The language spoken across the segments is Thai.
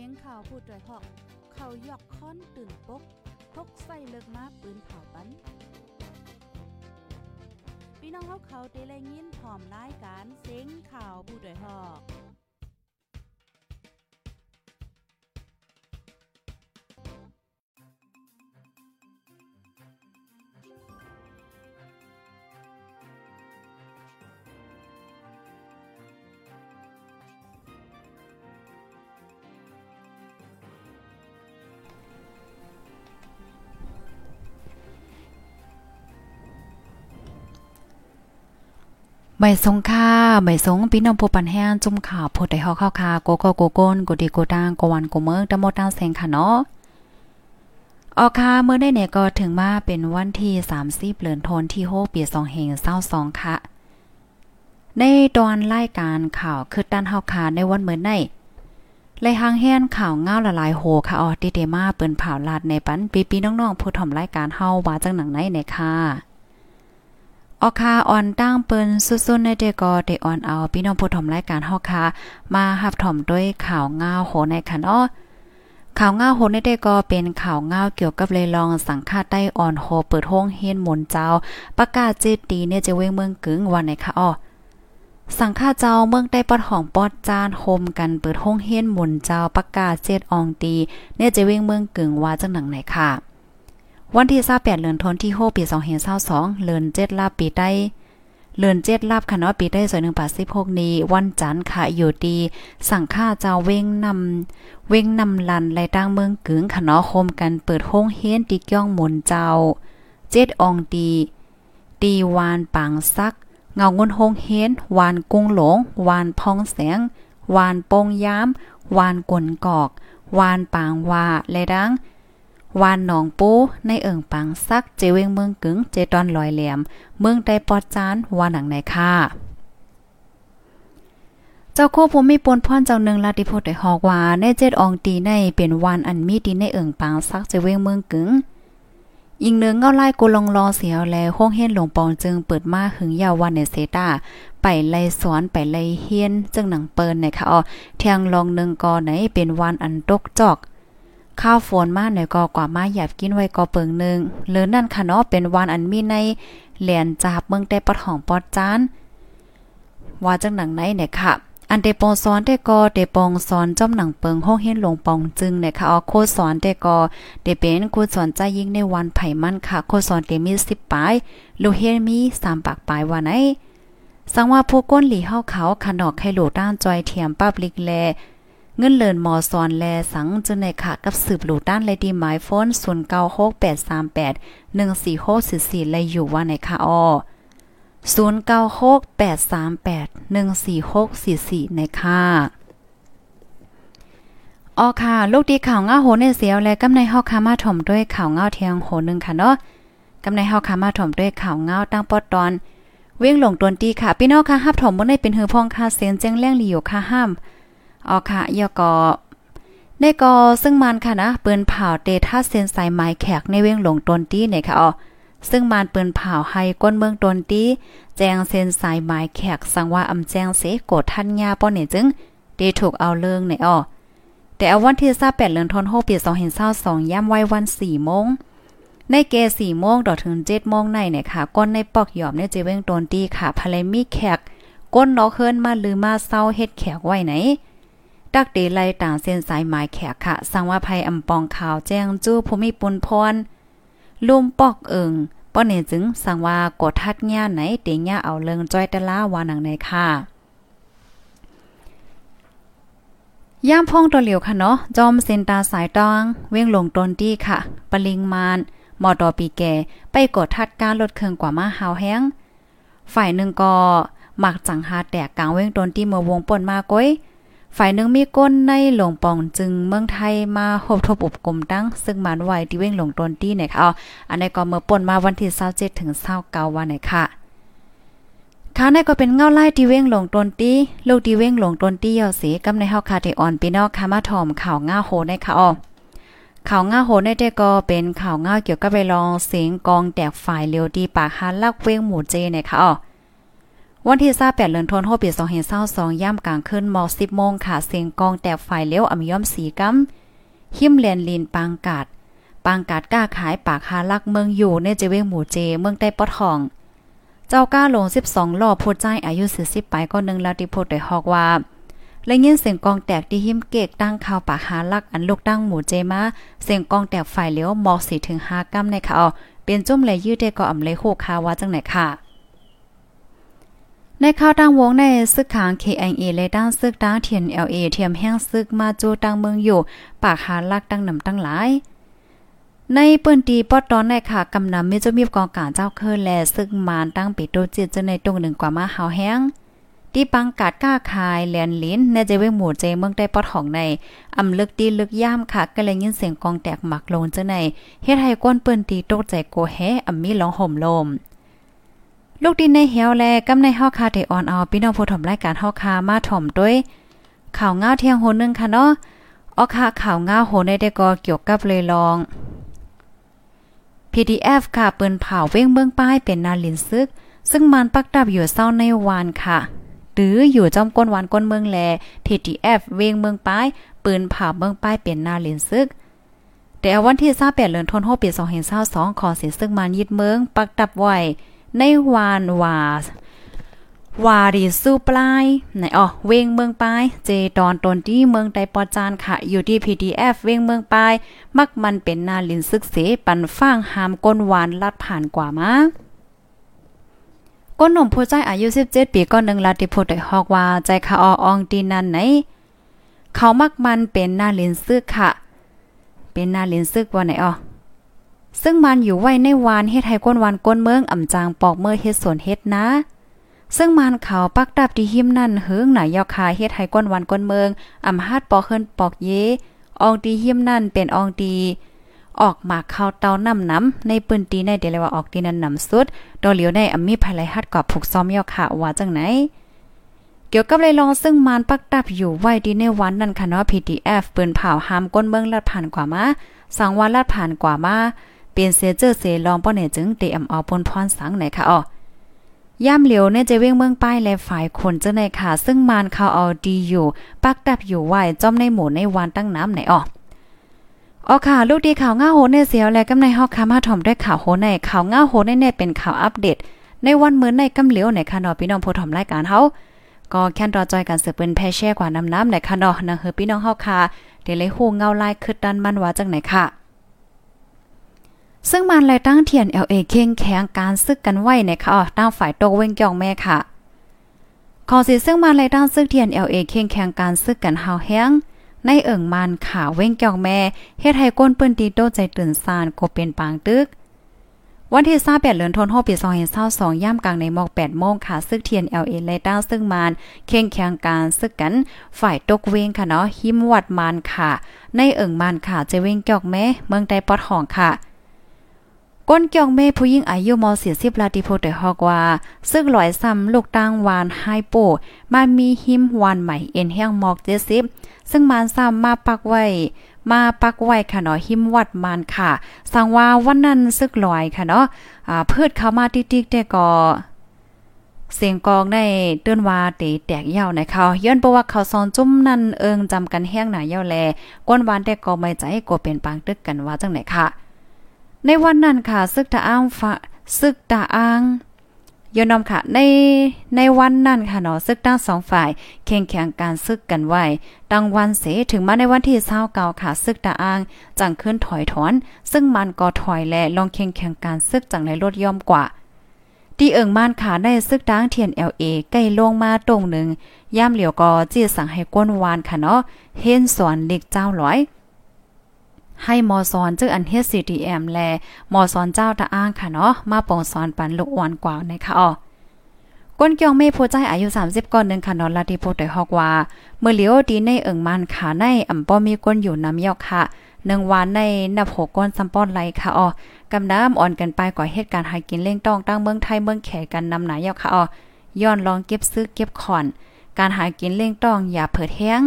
สียงข่าวพูดด้วยหอก เขายอกค้อนตื่นปกพกใส่เลิกมาปืนเผาปันพี่น้องเขาเขาเตะแลยินพร้อมรายการเสียงข่าวผู้ด้วยหอก ไม่สงค่าไม่สงพี่น้องผู้ปันแห้งจุ่มข่าวผู้ใดฮอเข้าคาโกโกโกโกนโกดีโกตางโกวันโกเมิกตะโมตางแสงค่ะเนาะออค่ะเมื่อได้เนี่ยก็ถึงมาเป็นวันที่30เดือนธันที่6ปี2เฮง22ค่ะ ในตอนรายการข่าวคือด้านเฮาคาในวันเมื่อไนเลยหางแฮนข่าวเงาละลายโหค่ะออติเดมาเปิ้นเผาลาดในปันปีๆน้องๆผู้ถ่อมรายการเฮาว่าจังหนังไหนเนี่ยค่ะ ออคาออนตั้งเปิ้นสุดๆในเดก็ได้ออนเอาพี่น้องผู้ถมรายการเฮาค่ะมาหับถมด้วยข่าวง่าวโหในคันอ้อข่าวง่าวโหในเดก็เป็นข่าวง่าวเกี่ยวกับเลยลองสังฆาใต้อ่อนโหเปิดห้องเฮียนหมนเจ้า ประกาศเจดีเนี่ยจะเว้งเมืองกึ่งวันไหนคะอ้อสังฆาเจ้าเมืองได้ปอดของปอดจานโฮมกันเปิดห้องเฮียนหมุนเจ้าประกาศเจ็ดอองตีเนี่ยจะเว้งเมืองกึ่งว่าจังหนังไหนค่ะ วันที่28เดือนธันวาคมปี2522เดือน7ลาปีใต้เลือนเจ็ดลาบค่ะเนาะปีได้สวยหนึ่งปาสิบหกนี้ วันจันทร์ค่ะอยู่ดีสั่งค่าเจ้าเว้งนำเว้งนำลันไรตั้งเมืองกึ๋งค่ะเนาะโคมกันเปิดห้องเฮียนติก้องหมุนเจ้า เจ็ดองตีตีวานปางซัก เงางินห้องเฮียนวานกุ้งหลง วานพองแสง วานโปงย้ำวานกลนกอก วานปางว่าและดัง วานหนองปูในเอิงปังซักเจเวงเมืองกึ๋งเจตอนลอยแหลี่ยม เมืองไดปอดจานวานหนังไหนค่ะเจ้าโคภูมิปนพ่อนเจ้าหนึ่งลาติโพได้ฮอกว่าในเจ็ดอองตีในเป็นวันอันมีดีในเอิงปังซักเจเวงเมืองกึ๋งยิงเนืองเงาไล่กูลงรอเสียวแลห้องเฮียนหลวงปองจึงเปิดมาหึงยาววันในเซตาไปไล่สอนไปไล่เฮียนจึงหนังเปินในค่ะอ๋อเทียงลองหนึ่งกอไหนเป็นวันอันตกจอก ข้าวฝนมาหน่อยก็กว่ามาหยาบกินไว้ก็เปิงหนึ่งหรือนั่นค่ะเนาะเป็นวันอันมีในเหรียญจาบเมืองแต่ปอดของปอดจานว่าจังหนังไหนเนี่ยค่ะ อันเดปองสอนได้ก็เดปองสอนจอมหนังเปิงห้องเฮ็ดลงปองจึงเนี่ยค่ะเอาโคสอนได้ก็เดเป็นคูสอนใจยิ่งในวันไผ่มันค่ะ โคสอนเดมี10ปลายลูเฮ็ดมี3ปากปลายว่าไหนสังว่าผู้ก้นหลีเฮาเขาขนอกให้หลด้านจอยเทียมปับลิกแล เงินเลินมอซอนแลสังจึงในค่ะกับสืบหลูด้านเลยดีหมายโฟน096838 14644เลยอยู่ว่าในค่ะอ้อ096838 14644ในค่ะอ๋อค่ะ ลูกดีข่าวเงาโหในเสียวและกำในเฮาคามาถ่อมด้วยข่าวเงาเทียงโหนึงค่ะเนาะกำในเฮาคามาถ่อมด้วยข่าวเงาตั้งปอดตอน เว้งหลงตวนตีค่ะ พี่น้องค่ะฮับถ่อมบ่ได้เป็นหือพองค่ะเสียงแจ้งแรงหลีอยู่ค่ะห้าม ออค่ะยอกอในกอซึ่งมันค่ะนะปืนเผาเตท่าเซนสายไม้แขกในเว้งหลงตนตี้เนี่ยค่ะอ๋อซึ่งมันปืนเผาให้ก้นเมืองตนตี้แจงเซนสายไม้แขกสังว่าอำแจงเสโกดท่านยาป้อเนี่ยจึงเดถูกเอาเรื่องในอ๋อแต่เอาวันที่28เดือนธันวาคมปี2022ย่ำไว้วัน4โมงในเก4โมงดอถึง7โมงในเนี่ยค่ะ ก้นในปอกหยอมในเจะเว้งตนตี้ค่ะภายมีแขก ก้นนอกเฮิรนมาหรือมาเศร้าเฮ็ดแขกไว้ไหน ดักเดไลต่างเส้นสายหมายแขกค่ะ สังว่าภัยอำปองข่าวแจ้งจู้ภูมิปุนพรลุ่มปอกเอิงป้อเนจึงสังว่ากดทัดญ่าไหนเตญ่าเอาเลิงจ้อยตะลาวานังในค่ะย่ามพ่องตัวเหลียวค่ะเนาะ จอมเซนตาสายตอง เว้งลงตนตี้ค่ะปริงมานมอดอปีแก่ไปกดทัดการลดเครื่องกว่ามาหาวแห้ง ฝ่ายหนึ่งก็หมักจังหาแตกกลางเว้งตนตี้เมื่อวงป่นมาก้อย ฝ่ายหนึ่งมีก้นในหลวงปองจึงเมืองไทยมาหบทบอุบกลมตั้ง ซึ่งมันไว้ที่เว้งหลวงตนตี้เนี่ยค่ะอันนี้ก็เมื่อป่นมาวันที่27ถึง29วันไหนค่ะข้าในก็เป็นเงาไล่ที่เว้งหลงตนตี้ลูกที่เว้งหลงตนตี้ยอสีกำในเฮาคาเทออนพี่น้องค่ะมาถอมข่าวง่าโหในค่ะอ๋อข่าวง่าโหในแต่ก็เป็นข่าวง่าเกี่ยวกับไปลองเสียงกองแตกฝ่ายเร็วดีปากฮันลักเว้งหมู่เจเนี่ยค่ะอ๋อ วันที่28เดือนธันวาคมปี2022ย่ำกลางคืนม 10 โมงค่ะ เสียงกองแต่ไฟเลี้ยวอำย่อมสีกำหิมแลนลินปางกาด ปางกาดกล้าขายปากหาลักเมืองอยู่ในเจเวงหมู่เจ เมืองใต้ปอทอง เจ้าก้าลง 12ล้อพูดใจอายุ40ไปก็นึงแล้วที่พูดได้ฮอกว่าและยินเสียงกองแตกที่หิมเกกตั้งข่าวปากหาลักอันลูกตั้งหมู่เจมาเสียงกองแตกฝ่ายเลี้ยวมอก4ถึง5กัมในค่ะเป็นจุ่มเลยยืดได้ก็อำเลยโคคาว่าจังไหนค่ะ ในข่าวตั้งวงในซึกขาง KIA และตั้งซึกตั้งเทียน LA เทียมแห้งซึกมาจูตั้งเมืองอยู่ ปากหาลักตั้งนำตั้งหลาย ในปืนตีปอดตอนในค่ะกำนำมีจะมีกองการเจ้าเคอแลซึกมานตั้งปิดโตจิตจะในตรงหนึ่งกว่ามาหาวแห้งที่ปังกาดก้าคายแลนลิ้นในเจเวหมู่เจเมืองได้ปอดของในอำลึกดีลึกย่ามค่ะก็เลยยินเสียงกองแตกหมักลงเจ้าในเฮ็ดให้ก้นปืนตีตกใจโกแฮอำมีร้องห่มลมลู ลูกดินในเหี่ยวแลกำในเฮาคาเดออนเอาพี่น้องผู้ถมรายการเฮาคามาถ่อมด้วยข่าวง้าเที่ยงโหนึงค่ะเนาะออค่ะข่าวง้าโหในได้ก็เกี่ยวกับเลยลอง PDF ค่ะปืนเผาเว้งเบื้องป้ายเป็นนาลินซึก ซึ่งมันปักดับอยู่เศร้าในวานค่ะหรืออยู่จอมก้นวานก้นเมืองแล PDF เว้งเมืองป้าย ปืนเผาเมืองป้ายเป็นนาลินซึก แต่วันที่28เดือนธันวาคมปี2022ขอเสิซึ่งมันยึดเมือง ปักดับไว้ ในวานวาวารีสู้ปลายไหนอ๋อเวงเมืองปลาย เจตอนตนที่เมืองไดปอจานค่ะ อยู่ที่ PDF เวงเมืองปลาย มักมันเป็นนาลินซึกเสปันฟ้างหามก้นหวานลัดผ่านกว่ามาก้นหนุ่มผู้ใจอายุ 17 ปีก็นึงลาติพูดได้ฮอกว่า ใจคาออองตีนันไหน เขามักมันเป็นนาลินซึกค่ะ เป็นนาลินซึกว่าไหนอ๋อ ซึ่งมันอยู่ไว้ในวานเฮ็ดให้ก้นวานก้นเมืองอ่ำจางปอกเมื่อเฮ็ดสวนเฮ็ดนะ ซึ่งมันเขาปักดับที่หิมนั่นเฮิงหนายอคาเฮ็ดให้ก้นวันก้นเมืองอ่ำฮาดปอกเฮินปอกเยอองตีหิมนั่นเป็นอองตีออกหมากเข้าเตาน้ำน้ำในปืนตีในเดลว่าออกตีนั้นน้ำสุดดอเหลียวในอำมีภายไลฮัดกอบผูกซ้อมยอคาว่าจังไหน เกี่ยวกับเลยลองซึ่งมานปักดับอยู่ไว้ดีในวันนั้นค่ะเนาะ PDF ปืนเผาหามก้นเมืองลัดผ่านกว่ามาสังว่าลัดผ่านกว่ามา เป็นเสเจอเสลองป้อเนี่ยจึงเตอำเอาปนพรสังไหนค่ะอ๋อย่ามเหลียวเนี่ยจะเว้งเมืองป้ายและฝ่ายคนเจ้าในค่ะ ซึ่งมานเขาเอาดีอยู่ ปักดับอยู่ไว้จอมในหมู่ในวันตั้งน้ำไหนอ๋ออ๋อค่ะ ลูกดีข่าวง่าโหในเสียวและกำในฮอกคามาถ่อมด้วยข่าวโหในข่าวง่าโหในเนี่ยเป็นข่าวอัปเดต ในวันมื้อในกำเหลียวในค่ะเนาะพี่น้องผู้ถ่อมรายการเฮาก็แค่นรอจอยกันสืบเป็นแพแช่กว่าน้ำน้ำในค่ะเนาะนะเฮอพี่น้องเฮาค่ะเดี๋ยวเลยฮู้เงาลายคือดันมันว่าจังไหนค่ะ ซึ่งมันเลยตั้งเทียน LA เข่งแข็งการซึกกันไว้ในค่ะตั้งฝ่ายโตเว้งจองแม่ค่ะขอสิซึ่งมันเลยตั้งซึกเทียน LA เข่งแข็งการซึกกันหาแห้งในเอิ่งมันขาเว้งจองแม่เฮ็ดให้ก้นปืนตีโตใจตื่นซานก็เป็นปางตึกวันที่28เดือนธันวาคมปี2022ย่ำกลางในหมอก8โมงค่ะ ซึกเทียน LA เลยตั้งซึ่งมันเข่งแข็งการซึกกัน ฝ่ายตกเวงค่ะเนาะหิมวัดมันค่ะ ในเอิ่งมันค่ะ จะเว้งจอกแม่เมืองใต้ปอดห้องค่ะ ก้นเกียวเมผู้หญิงอายุม40ลาติโพได้ฮอกว่า ซึ่งลอยซ้ำลูกตั้งวานไฮโปมามีหิมวานใหม่เอ็นแห้งหมอก70ซึ่งมานซ้ำมาปักไว้ มาปักไว้ค่ะเนาะหิมวัดมานค่ะ สังว่าวันนั้นซึกลอยค่ะเนาะอ่าเพิดเข้ามาติ๊กๆแต่ก็เสียงกองในเตือนว่าเตแตกเยาในเขาย้อนเพราะว่าเขาซอนจุ่มนั่นเอิงจำกันแห้งหนายาแลก้นวานแต่ก็ไม่ใจก็เป็นปางตึกกันว่าจังไหนค่ะ ในวันนั้นค่ะซึกตาอ้างฟะซึกตาอ้างยอนอมค่ะ ในในวันนั้นค่ะเนาะซึกทั้งสองฝ่ายแข่งแข่งการซึกกันไว้ตั้งวันเสถึงมาในวันที่29ค่ะ ซึกตาอ้างจังขึ้นถอยถอน ซึ่งมันก็ถอยและลองแข่งแข่งการซึกจังในรถย่อมกว่าที่เอิงม่านขาได้ซึกดังเทียน LA ใกล้ลงมาตรงหนึ่งย่ามเหลียวก็จี้สั่งให้ก้นวานค่ะเนาะเฮนสอนเล็กเจ้าร้อย ให้มอสอนจึงอันเฮ็ด CTM แลมอสอนเจ้าตะอ้างค่ะเนาะมาปองสอนปันลูกอ่อนกว่านะคะอ๋อก้นเกียงเมโพใจอายุ 30ก่อนนึงค่ะนอนลาติโพได้ฮอกว่า เมื่อเลียวดีในเอิงมันขาในอ่ำป้อมีก้นอยู่น้ำยอกค่ะหนึ่งวันในนับหกก้นซัมป้อนไหลค่ะอ๋อกำน้ำอ่อนกันไปก่อเหตุการณ์หากินเล่งต้องตั้งเมืองไทยเมืองแขกันนำหนายอกค่ะอ๋อย้อนลองเก็บซื้อเก็บขอน การหากินเล่งต้องอย่าเผิดแห้ง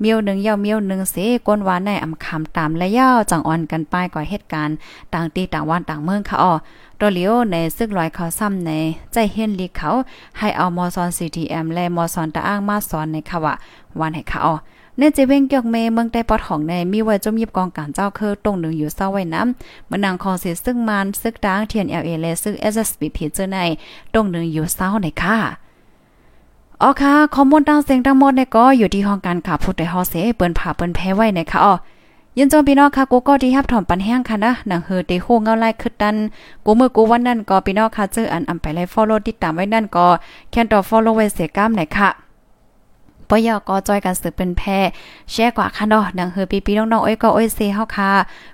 เมียวหนึ่งย่าเมียวหนึ่งเสก้นวานในอำคำตามและย่าจังอ่อนกันไปก่อเหตุการณ์ต่างตีต่างวันต่างเมืองค่ะอ้อตัวเหลียวในซึกลอยเขาซ้ำในใจเฮียนลีเขาให้เอามอซอน CTM และมอซอนตะอ้างมาสอนในค่ะว่าวันให้ค่ะอ้อในเจเวงเกียกเมเมืองใต้ปอดของในมีไว้จมยิบกองการเจ้าคือตรงหนึ่งอยู่เศร้าไว้น้ำมันนางคอเสียซึ่งมันซึกดางเทียน LA และซึก SSBP เจอในตรงหนึ่งอยู่เศร้าในค่ะ อ๋อค่ะข้อมูลต่างเสียงทั้งหมดเนี่ยก็อยู่ที่ห้องการข่าวผู้ใดฮอเสเปิ้นผ่าเปิ้นแพ้ไว้นะคะอ๋อยินจมพี่น้องค่ะกูก็ที่ฮับถอมปันแห้งค่ะนะหนังเฮอเตโฮเงาไล่ขึ้นดันกูมือกูวันนั้นก็พี่น้องค่ะเจออันอำไปไล่ follow ติดตามไว้นั่นก็แค่ต่อ follow ไว้เสียกล้ามหน่อยค่ะปอยอก็จอยกันสืบเป็นแพ่แชร์กว่าค่ะเนาะหนังเฮอปีๆน้องๆอ้อยก็อ้อยเซเฮาค่ะ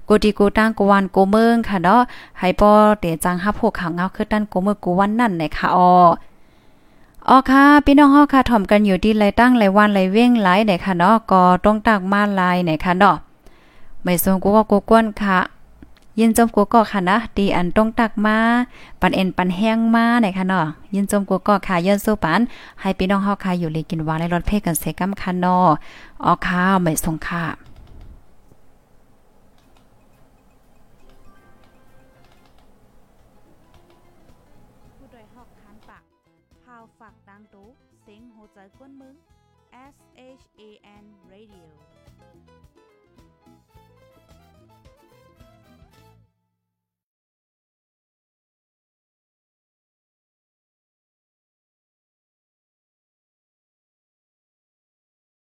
กูดีกูตั้งกูวันกูเมืองค่ะเนาะให้ปอเตจังฮับพวกข่าวเงาขึ้นดันกูมือกูวันนั่นนะคะอ๋อ อ๋อค่ะพี่น้องฮาค่ะถ่อมกันอยู่ที่ไรตั้งไรวันไรเว้งไรไหนค่ะเนาะก็ต้องตากมาลายไหนค่ะเนาะไม่ทรงกูก็กูกวนค่ะ ยินจมกูก็ค่ะนะดีอันต้องตักมาปันเอ็นปันแห้งมาไหนค่ะเนาะยินจมกูก็ค่ะยินสู้ปันให้พี่น้องฮาค่ะอยู่เลีกินวานและรถเพกันเสกัมค่ะเนาะอ๋อค่ะไม่ทรงค่ะ ฝากดังตู้เสียงโหใจกวนมึง S H A N Radio